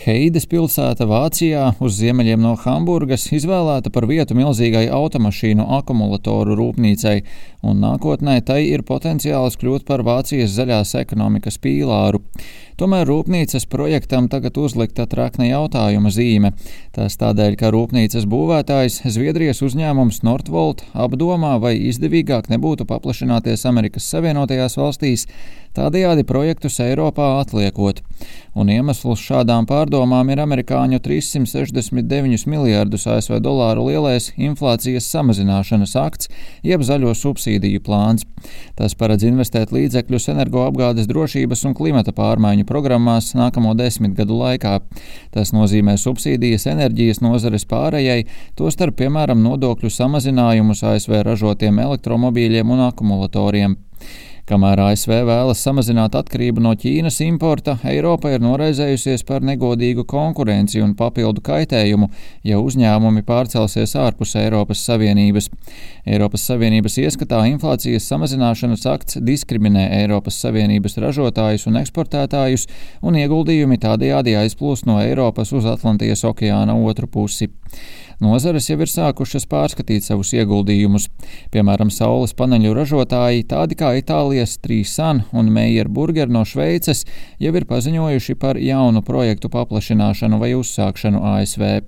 Heides pilsēta Vācijā uz ziemeļiem no Hamburgas izvēlēta par vietu milzīgai automašīnu akumulatoru rūpnīcai, un nākotnē tai ir potenciāls kļūt par Vācijas zaļās ekonomikas pīlāru. Tomēr rūpnīcas projektam tagad uzlikta trakna jautājuma zīme. Tas tādēļ, ka rūpnīcas būvētājs Zviedrijas uzņēmums Nordvolt apdomā, vai izdevīgāk nebūtu paplašināties Amerikas Savienotajās valstīs, tādējādi projektus Eiropā atliekot. Un iemesls šādām pārdomām ir amerikāņu 369 miljardus ASV dolāru lielais inflācijas samazināšanas akts, jeb zaļo subsīdiju plāns. Tas paredz investēt līdzekļus energoapgādes drošības un klimata pārmaiņu programmās nākamo desmit gadu laikā. Tas nozīmē subsīdijas enerģijas nozares pārējai, tostarp, piemēram, nodokļu samazinājumus ASV ražotiem elektromobīļiem un akumulatoriem. Kamēr ASV vēlas samazināt atkarību no Ķīnas importa, Eiropa ir noraizējusies par negodīgu konkurenci un papildu kaitējumu, ja uzņēmumi pārcelsies ārpus Eiropas Savienības. Eiropas Savienības ieskatā inflācijas samazināšanas akts diskriminē Eiropas Savienības ražotājus un eksportētājus, un ieguldījumi tādējādi aizplūst no Eiropas uz Atlantijas okeāna otru pusi. Nozares jau ir sākušas pārskatīt savus ieguldījumus. Piemēram, saules paneļu ražotāji, tādi kā Itālijas Trīsan un Meijer Burger no Šveices, jau ir paziņojuši par jaunu projektu paplašināšanu vai uzsākšanu ASV.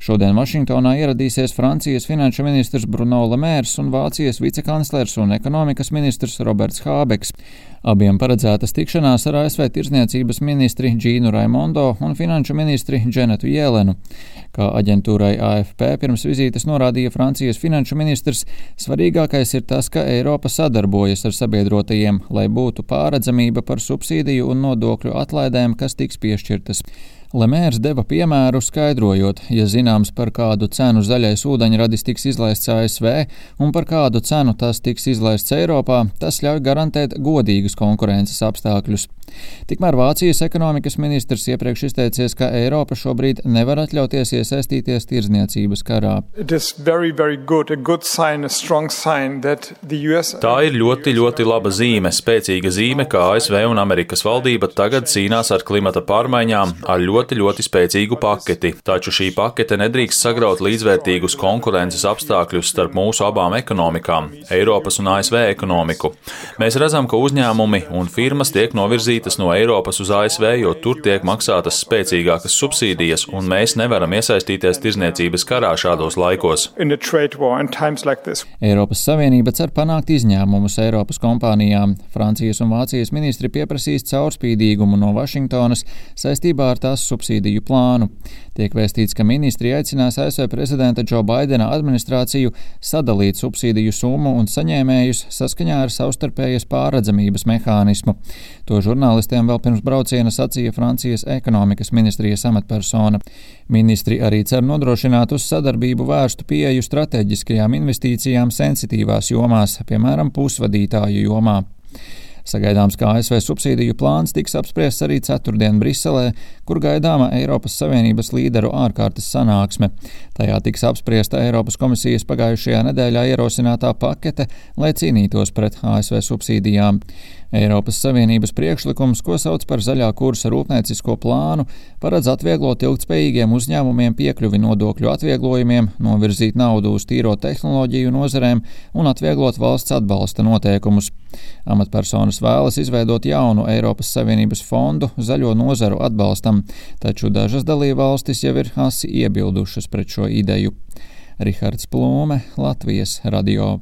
Šodien Vašingtonā ieradīsies Francijas finanšu ministrs Bruno Lemērs un Vācijas vicekanclers un ekonomikas ministrs Roberts Hābeks. Abiem paredzētas tikšanās ar ASV tirzniecības ministri Džīnu Raimondo un finanšu ministri Dženetu Jēlenu. Kā aģentūrai AFP pirms vizītes norādīja Francijas finanšu ministrs, svarīgākais ir tas, ka Eiropa sadarbojas ar sabiedrotajiem, lai būtu pāredzamība par subsīdiju un nodokļu atlaidēm, kas tiks piešķirtas. Lemērs deva piemēru, skaidrojot, ja zināms, par kādu cenu zaļais ūdeņradis tiks izlaists ASV un par kādu cenu tas tiks izlaists Eiropā, tas ļauj garantēt godīgus konkurences apstākļus. Tikmēr Vācijas ekonomikas ministrs iepriekš izteicies, ka Eiropa šobrīd nevar atļauties iesaistīties tirzniecības karā. Very, very good, sign, sign US... Tā ir ļoti, ļoti laba zīme, spēcīga zīme, ka ASV un Amerikas valdība tagad cīnās ar klimata pārmaiņām ar ļoti ļoti, ļoti spēcīgu paketi, taču šī pakete nedrīkst sagraut līdzvērtīgus konkurences apstākļus starp mūsu abām ekonomikām - Eiropas un ASV ekonomiku. Mēs redzam, ka uzņēmumi un firmas tiek novirzītas no Eiropas uz ASV, jo tur tiek maksātas spēcīgākas subsīdijas, un mēs nevaram iesaistīties tirzniecības karā šādos laikos. Eiropas Savienība cer panākt izņēmumus Eiropas kompānijām. Francijas un Vācijas ministri pieprasīs caurspīdīgumu no Vašingtonas saistībā ar tās subsīdiju plānu. Tiek vēstīts, ka ministri aicinās ASV prezidenta Džo Baidena administrāciju sadalīt subsīdiju summu un saņēmējus saskaņā ar savstarpējas pārredzamības mehānismu. To žurnālistiem vēl pirms brauciena sacīja Francijas ekonomikas ministrijas amatpersona. Ministri arī cer nodrošināt uz sadarbību vērstu pieeju strateģiskajām investīcijām sensitīvās jomās, piemēram, pusvadītāju jomā. Sagaidāms, ka ASV subsīdiju plāns tiks apspriests arī ceturtdien Briselē, kur gaidāma Eiropas Savienības līderu ārkārtas sanāksme. Tajā tiks apspriesta Eiropas komisijas pagājušajā nedēļā ierosinātā pakete, lai cīnītos pret ASV subsīdijām. Eiropas Savienības priekšlikums, ko sauc par zaļā kursa rūpniecisko plānu, paredz atvieglot ilgtspējīgiem uzņēmumiem piekļuvi nodokļu atvieglojumiem, novirzīt naudu uz tīro tehnoloģiju nozarēm un atvieglot valsts atbalsta noteikumus. Amatpersonas vēlas izveidot jaunu Eiropas Savienības fondu zaļo nozaru atbalstam, taču dažas dalībvalstis jau ir asi iebildušas pret šo ideju. Rihards Plūme, Latvijas radio.